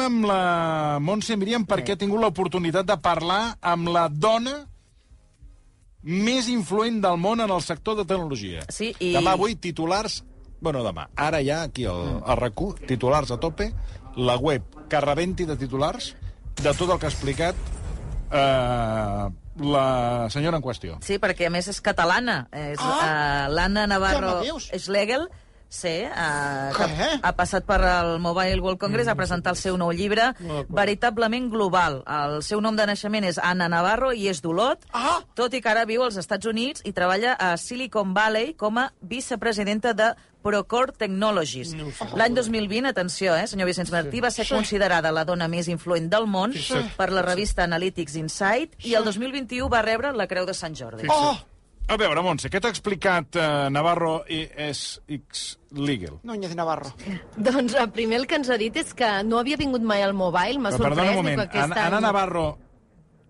amb la Montse Miriam perquè he tingut l'oportunitat de parlar amb la dona més influent del món en el sector de tecnologia. Sí, i- Demà avui titulars... Bueno, demà. Ara ja, aquí al, al RAC1, titulars a tope, la web que rebenti de titulars de tot el que ha explicat eh, la senyora en qüestió. Sí, perquè a més és catalana. És Ah! uh, l'Anna Navarro? Schlegel, Sí, uh, que ha passat per el Mobile World Congress a presentar el seu nou llibre, veritablement global. El seu nom de naixement és Anna Navarro i és d'Olot, Ah! tot i que ara viu als Estats Units i treballa a Silicon Valley com a vicepresidenta de Procore Technologies. L'any 2020, atenció, eh, senyor Vicenç Martí, va ser considerada la dona més influent del món per la revista Analytics Insight i el 2021 va rebre la Creu de Sant Jordi. Oh! A veure, Montse, què t'ha explicat eh, Navarro i SX Legal? Núñez Navarro. Doncs el primer el que ens ha dit és que no havia vingut mai al Mobile, m'ha sorprès. perdona un moment, que aquest Anna, Anna any- Navarro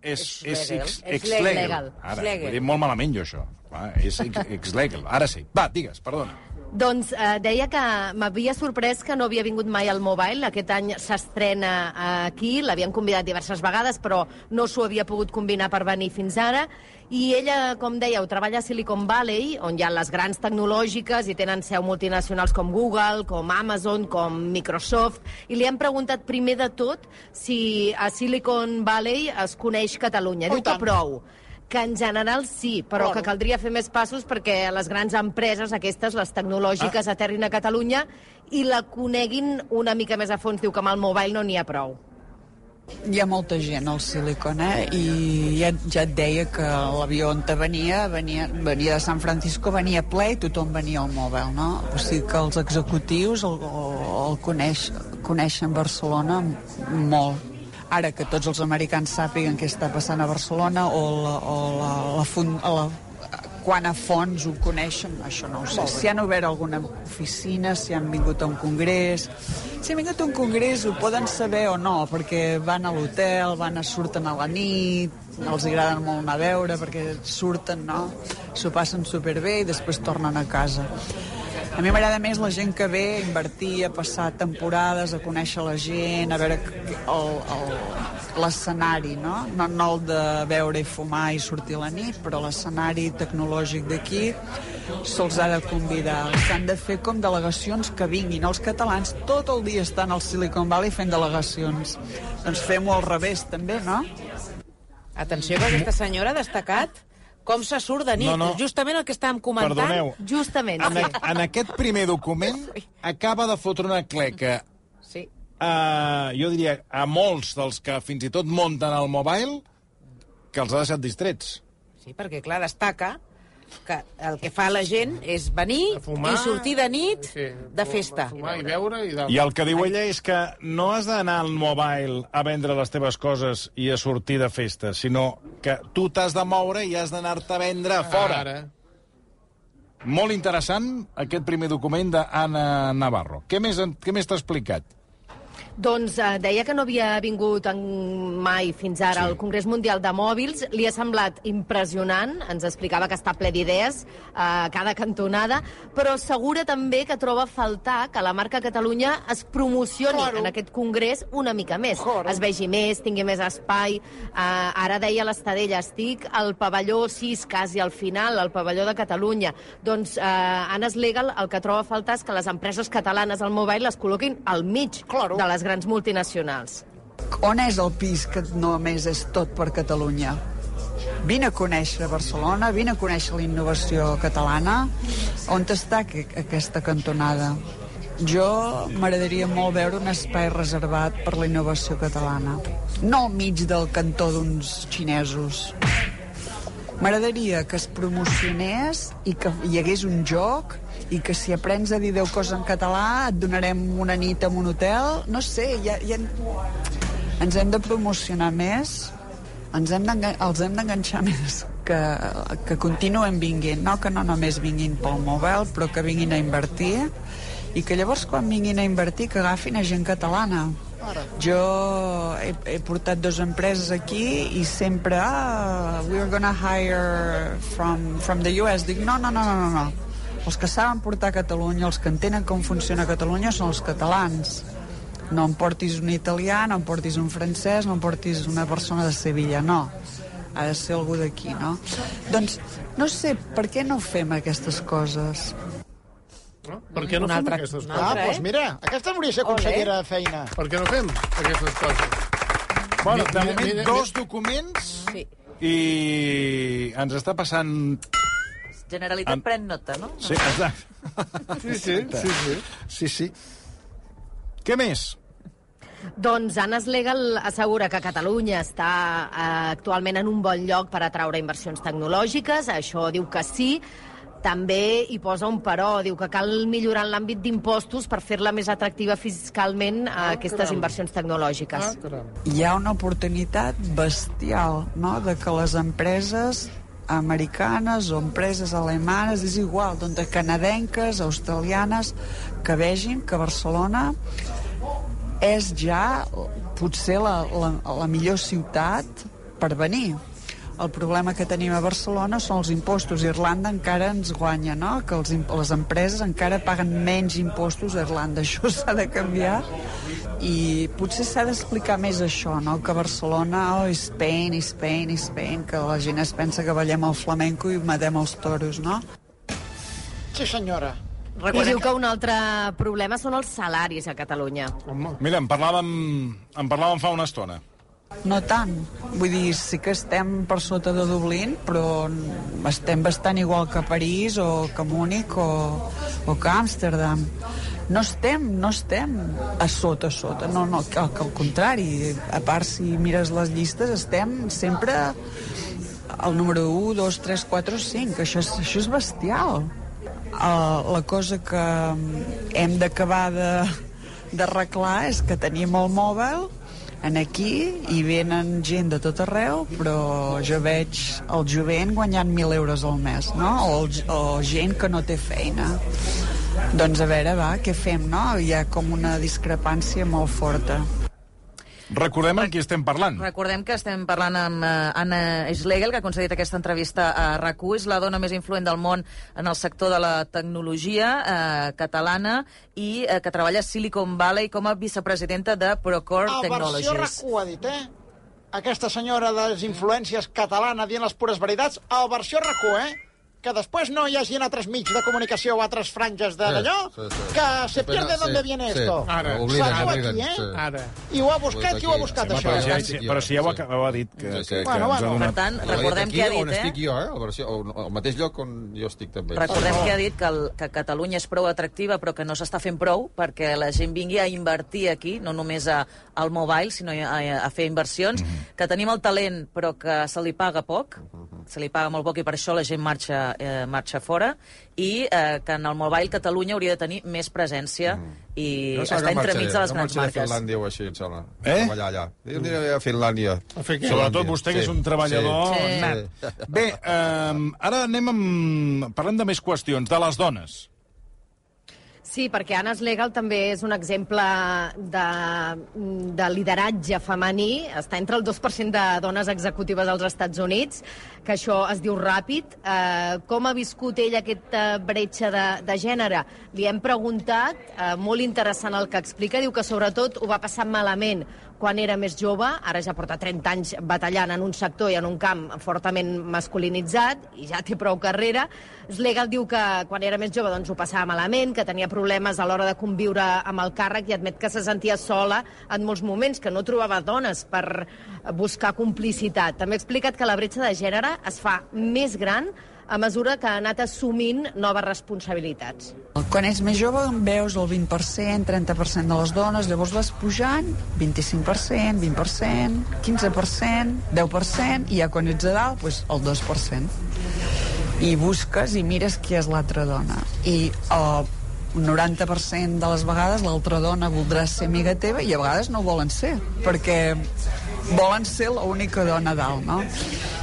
és, és, ex, És ex legal. legal. Ara, Schlegel. ho he dit molt malament jo, això. Va, és ex, ex legal. Ara sí. Va, digues, perdona. Doncs eh, deia que m'havia sorprès que no havia vingut mai al Mobile. Aquest any s'estrena eh, aquí, l'havien convidat diverses vegades, però no s'ho havia pogut combinar per venir fins ara. I ella, com dèieu, treballa a Silicon Valley, on hi ha les grans tecnològiques i tenen seu multinacionals com Google, com Amazon, com Microsoft, i li han preguntat primer de tot si a Silicon Valley es coneix Catalunya. Oh, Diu que prou que en general sí, però Claro. que caldria fer més passos perquè les grans empreses, aquestes, les tecnològiques, ah. aterrin a Catalunya i la coneguin una mica més a fons. Diu que amb el mobile no n'hi ha prou. Hi ha molta gent al Silicon, eh? I ja, ja et deia que l'avió on te venia, venia, venia de San Francisco, venia ple i tothom venia al mòbil, no? O sigui que els executius el, el coneix, coneixen Barcelona molt. Ara que tots els americans sàpiguen què està passant a Barcelona o la, o la, la, fun, la quan a fons ho coneixen, això no ho sé. Si han obert alguna oficina, si han vingut a un congrés... Si han vingut a un congrés ho poden saber o no, perquè van a l'hotel, van a surten a la nit, els agrada molt anar a veure perquè surten, no? S'ho passen superbé i després tornen a casa. A mi m'agrada més la gent que ve a invertir, a passar temporades, a conèixer la gent, a veure l'escenari, no? no? No el de veure i fumar i sortir la nit, però l'escenari tecnològic d'aquí se'ls ha de convidar. S'han de fer com delegacions que vinguin. Els catalans tot el dia estan al Silicon Valley fent delegacions. Doncs fem-ho al revés, també, no? Atenció que aquesta senyora ha destacat com se surt de nit. No, no. Justament el que estàvem comentant. Perdoneu. Justament, En, sí. en aquest primer document acaba de fotre una cleca Sí. a, jo diria, a molts dels que fins i tot munten el mobile que els ha deixat distrets. sí, perquè clar, destaca que el que fa la gent és venir A fumar, i sortir de nit sí, de festa. Fumar i beure i. I el que diu ella és que no has d'anar al mobile a vendre les teves coses i a sortir de festa, sinó que tu t'has de moure i has d'anar-te a vendre a fora. Ara. Molt interessant aquest primer document d'Anna Navarro. Què més, què més t'ha explicat? Doncs eh, deia que no havia vingut en, mai fins ara Sí. al Congrés Mundial de Mòbils. Li ha semblat impressionant. Ens explicava que està ple d'idees a eh, cada cantonada, però assegura també que troba a faltar que la marca Catalunya es promocioni Claro. en aquest congrés una mica més. Claro. Es vegi més, tingui més espai. Eh, ara deia l'Estadella, estic al pavelló 6, quasi al final, al pavelló de Catalunya. Doncs eh, Anas Legal el que troba a faltar és que les empreses catalanes al mobile les col·loquin al mig Claro. de les grans multinacionals. On és el pis que només és tot per Catalunya? Vine a conèixer Barcelona, vine a conèixer la innovació catalana. On està que- aquesta cantonada? Jo m'agradaria molt veure un espai reservat per la innovació catalana. No al mig del cantó d'uns xinesos. M'agradaria que es promocionés i que hi hagués un joc i que si aprens a dir 10 coses en català et donarem una nit en un hotel. No sé, ja, ja... ens hem de promocionar més, ens hem els hem d'enganxar més, que, que continuen vinguent, no que no només vinguin pel mòbil, però que vinguin a invertir i que llavors quan vinguin a invertir que agafin a gent catalana. Jo he, he portat dues empreses aquí i sempre, ah, we're gonna hire from, from the US. Dic, no, no, no, no, no. Els que saben portar a Catalunya, els que entenen com funciona Catalunya són els catalans. No em portis un italià, no em portis un francès, no em portis una persona de Sevilla, no. Ha de ser algú d'aquí, no? Doncs, no sé, per què no fem aquestes coses? No? Per què no Un fem altre- aquestes coses? Ah, altre, doncs eh? mira, aquesta hauria de ser consellera de feina. Per què no fem aquestes coses? Bueno, Mi- de moment, mira, dos documents Sí. i ens està passant... Generalitat Am- pren nota, no? Sí, exacte. Sí, sí, sí, sí. Sí, sí. Què més? Doncs Anas Legal assegura que Catalunya està eh, actualment en un bon lloc per atraure inversions tecnològiques. Això diu que sí. També hi posa un però, diu que cal millorar en l'àmbit d'impostos per fer-la més atractiva fiscalment a aquestes caram. inversions tecnològiques. Ah, caram. hi ha una oportunitat bestial, no?, de que les empreses americanes o empreses alemanes, és igual, doncs de canadenques, australianes, que vegin que Barcelona és ja potser la, la, la millor ciutat per venir. El problema que tenim a Barcelona són els impostos. Irlanda encara ens guanya, no? Que els, les empreses encara paguen menys impostos a Irlanda. Això s'ha de canviar i potser s'ha d'explicar més això, no? Que Barcelona, oh, Spain, Spain, Spain, que la gent es pensa que ballem el flamenco i matem els toros, no? Sí, senyora. I diu que un altre problema són els salaris a Catalunya. Mira, en parlàvem, en parlàvem fa una estona. No tant. Vull dir, sí que estem per sota de Dublín, però estem bastant igual que París o que Múnich o, o que Amsterdam. No estem, no estem a sota, a sota. No, no, que al contrari. A part, si mires les llistes, estem sempre al número 1, 2, 3, 4, 5. Això és, això és bestial. Uh, la cosa que hem d'acabar de- d'arreglar és que tenim el mòbil en aquí i venen gent de tot arreu, però jo veig el jovent guanyant 1.000 euros al mes, no? O, el, o gent que no té feina. Doncs a veure, va, què fem, no? Hi ha com una discrepància molt forta. Recordem amb qui estem parlant. Recordem que estem parlant amb uh, Anna Schlegel, que ha concedit aquesta entrevista a rac és la dona més influent del món en el sector de la tecnologia uh, catalana i uh, que treballa a Silicon Valley com a vicepresidenta de Procore A versió Technologies. RAC1 ha dit, eh? Aquesta senyora de les influències catalana dient les pures veritats, a versió RAC1, eh? Que després no hi hagi en altres mitjans de comunicació o altres franges de d'allò, sí, sí. que se pierde sí, dónde viene sí. esto. Ara. Obliden, aquí, eh? sí. ara. I ho ha buscat, qui ho ha buscat, Sí, això? Però ja, jo, però si ja ho, sí. ha, ho ha dit, que, Sí, que, sí, que Bueno, ha bueno. Per donat... tant, ha dit recordem aquí, que ha on dit, eh? estic jo, eh? A versió, on, al mateix lloc on jo estic també. Recordem que ha dit que, el, que Catalunya és prou atractiva però que no s'està fent prou perquè la gent vingui a invertir aquí, no només a, al mobile, sinó a, a fer inversions, que tenim el talent però que se li paga poc, se li paga molt poc i per això la gent marxa, eh, marxa fora, i eh, que en el mobile Catalunya hauria de tenir més presència i Jo està entremig de les grans marques. Finlàndia o així, em sembla. Eh? Treballar allà. Jo aniré a Finlàndia. A fer què? Sobretot vostè, que és un treballador Sí. nat. Bé, um, ara anem amb... Parlem de més qüestions, de les dones. Sí, perquè Anas Legal també és un exemple de, de lideratge femení. Està entre el 2% de dones executives als Estats Units, que això es diu ràpid. Eh, com ha viscut ella aquesta bretxa de, de gènere? Li hem preguntat, eh, molt interessant el que explica, diu que sobretot ho va passar malament quan era més jove, ara ja porta 30 anys batallant en un sector i en un camp fortament masculinitzat, i ja té prou carrera. Slegal diu que quan era més jove doncs, ho passava malament, que tenia problemes a l'hora de conviure amb el càrrec i admet que se sentia sola en molts moments, que no trobava dones per buscar complicitat. També ha explicat que la bretxa de gènere es fa més gran a mesura que ha anat assumint noves responsabilitats. Quan ets més jove en veus el 20%, 30% de les dones, llavors vas pujant 25%, 20%, 15%, 10%, i ja quan ets a dalt, doncs el 2%. I busques i mires qui és l'altra dona. I el 90% de les vegades l'altra dona voldrà ser amiga teva i a vegades no volen ser, perquè volen ser l'única dona dalt, no?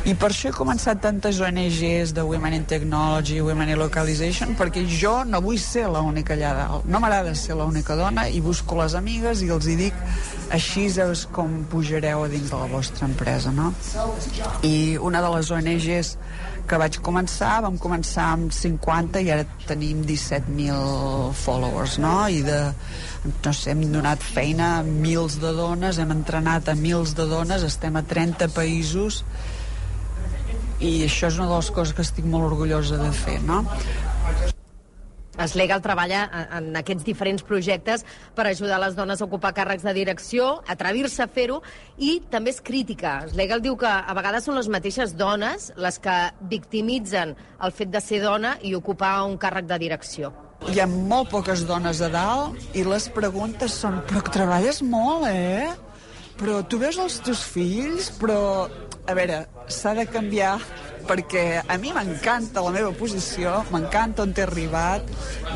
I per això he començat tantes ONGs de Women in Technology, Women in Localization, perquè jo no vull ser l'única allà dalt. No m'agrada ser l'única dona i busco les amigues i els hi dic així és com pujareu a dins de la vostra empresa, no? I una de les ONGs que vaig començar, vam començar amb 50 i ara tenim 17.000 followers, no? I de, no sé, hem donat feina a mils de dones, hem entrenat a mils de dones, estem a 30 països i això és una de les coses que estic molt orgullosa de fer, no? Eslegal treballa en en aquests diferents projectes per ajudar les dones a ocupar càrrecs de direcció, atrevir-se a fer-ho, i també és crítica. Eslegal diu que a vegades són les mateixes dones les que victimitzen el fet de ser dona i ocupar un càrrec de direcció. Hi ha molt poques dones a dalt i les preguntes són però treballes molt, eh? Però tu veus els teus fills? Però, a veure, s'ha de canviar perquè a mi m'encanta la meva posició, m'encanta on t'he arribat,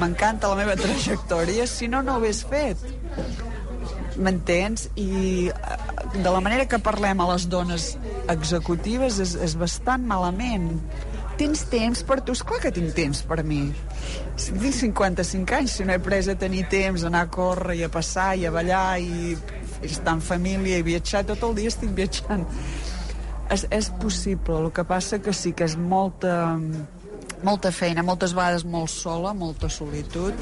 m'encanta la meva trajectòria, si no, no ho hagués fet. M'entens? I eh, de la manera que parlem a les dones executives és, és bastant malament. Tens temps per tu? Esclar que tinc temps per mi. Si tinc 55 anys, si no he pres a tenir temps, anar a córrer i a passar i a ballar i estar en família i viatjar, tot el dia estic viatjant. És, és possible, el que passa que sí que és molta, molta feina, moltes vegades molt sola, molta solitud.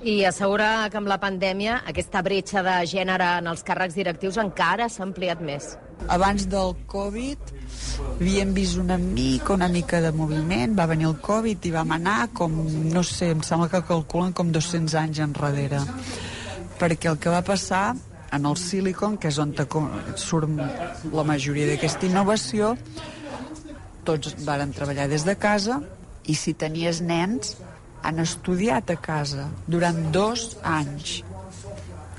I assegura que amb la pandèmia aquesta bretxa de gènere en els càrrecs directius encara s'ha ampliat més. Abans del Covid havíem vist una mica, una mica de moviment, va venir el Covid i vam anar com, no sé, em sembla que calculen com 200 anys enrere. Perquè el que va passar en el Silicon, que és on surt la majoria d'aquesta innovació, tots varen treballar des de casa i si tenies nens han estudiat a casa durant dos anys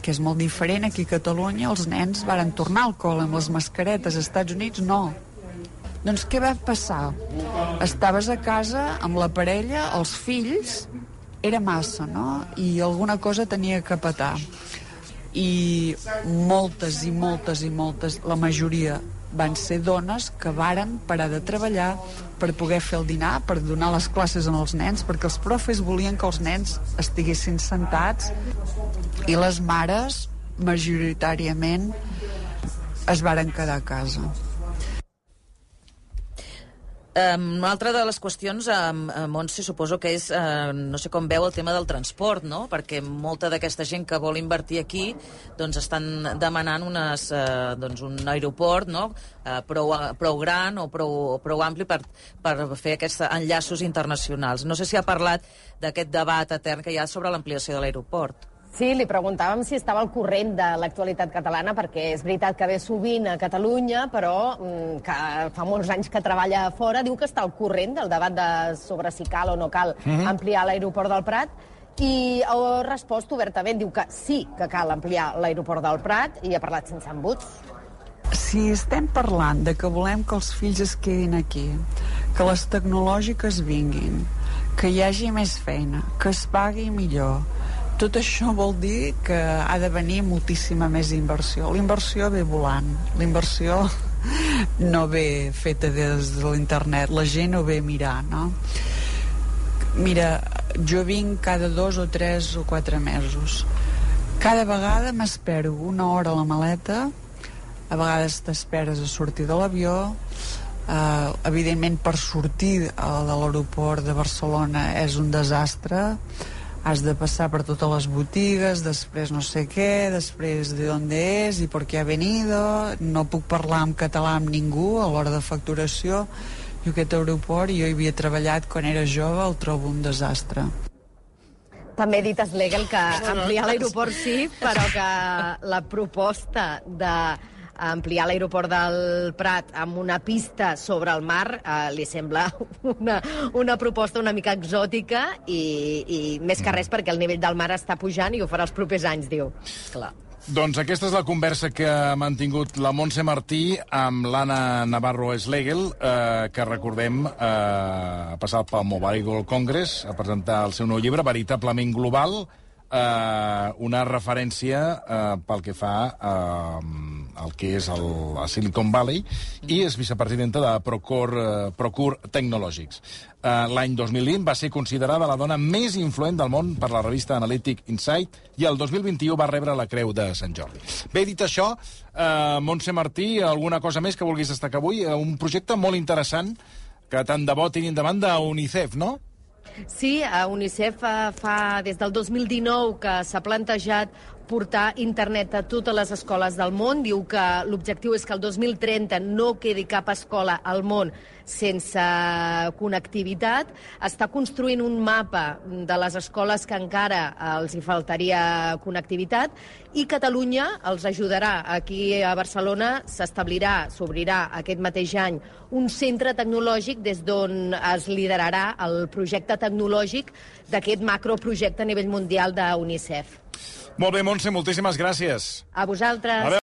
que és molt diferent aquí a Catalunya els nens varen tornar al col·le amb les mascaretes als Estats Units no doncs què va passar? Estaves a casa amb la parella, els fills, era massa, no? I alguna cosa tenia que petar. I moltes i moltes i moltes, la majoria van ser dones que varen parar de treballar per poder fer el dinar, per donar les classes als nens, perquè els profes volien que els nens estiguessin sentats i les mares, majoritàriament, es varen quedar a casa. Um, una altra de les qüestions, um, uh, Montse, suposo que és, uh, no sé com veu el tema del transport, no? Perquè molta d'aquesta gent que vol invertir aquí doncs estan demanant unes, uh, doncs un aeroport no? uh, prou, prou gran o prou, prou ampli per, per fer aquests enllaços internacionals. No sé si ha parlat d'aquest debat etern que hi ha sobre l'ampliació de l'aeroport. Sí, li preguntàvem si estava al corrent de l'actualitat catalana, perquè és veritat que ve sovint a Catalunya, però mm, que fa molts anys que treballa a fora, diu que està al corrent del debat de sobre si cal o no cal Mhm. ampliar l'aeroport del Prat, i ha respost obertament, diu que sí que cal ampliar l'aeroport del Prat, i ha parlat sense embuts. Si estem parlant de que volem que els fills es quedin aquí, que les tecnològiques vinguin, que hi hagi més feina, que es pagui millor, tot això vol dir que ha de venir moltíssima més inversió. La ve volant, la inversió no ve feta des de l'internet, la gent ho ve mirar, no? Mira, jo vinc cada dos o tres o quatre mesos. Cada vegada m'espero una hora a la maleta, a vegades t'esperes a sortir de l'avió, eh, evidentment per sortir de l'aeroport de Barcelona és un desastre, has de passar per totes les botigues, després no sé què, després de on és i per què ha venido, no puc parlar en català amb ningú a l'hora de facturació, i aquest aeroport, jo hi havia treballat quan era jove, el trobo un desastre. També he dit a Slegel que ampliar l'aeroport sí, però que la proposta de ampliar l'aeroport del Prat amb una pista sobre el mar eh, li sembla una, una proposta una mica exòtica i, i més que res perquè el nivell del mar està pujant i ho farà els propers anys, diu. Clar. Doncs aquesta és la conversa que ha mantingut la Montse Martí amb l'Anna Navarro Schlegel, eh, que recordem eh, ha passat pel Mobile World Congress a presentar el seu nou llibre, Veritablement Global, eh, una referència eh, pel que fa eh, al que és el, a Silicon Valley i és vicepresidenta de Procure, eh, Procure Technologics. Eh, L'any 2020 va ser considerada la dona més influent del món per la revista Analytic Insight i el 2021 va rebre la Creu de Sant Jordi. Bé, dit això, eh, Montse Martí, alguna cosa més que vulguis destacar avui? Eh, un projecte molt interessant que tant de bo tinguin davant d'UNICEF, no? Sí, a UNICEF fa des del 2019 que s'ha plantejat portar internet a totes les escoles del món. Diu que l'objectiu és que el 2030 no quedi cap escola al món sense connectivitat. Està construint un mapa de les escoles que encara els hi faltaria connectivitat i Catalunya els ajudarà. Aquí a Barcelona s'establirà, s'obrirà aquest mateix any un centre tecnològic des d'on es liderarà el projecte tecnològic d'aquest macroprojecte a nivell mundial d'UNICEF. Molt bé, Montse, moltíssimes gràcies. A vosaltres. A veure,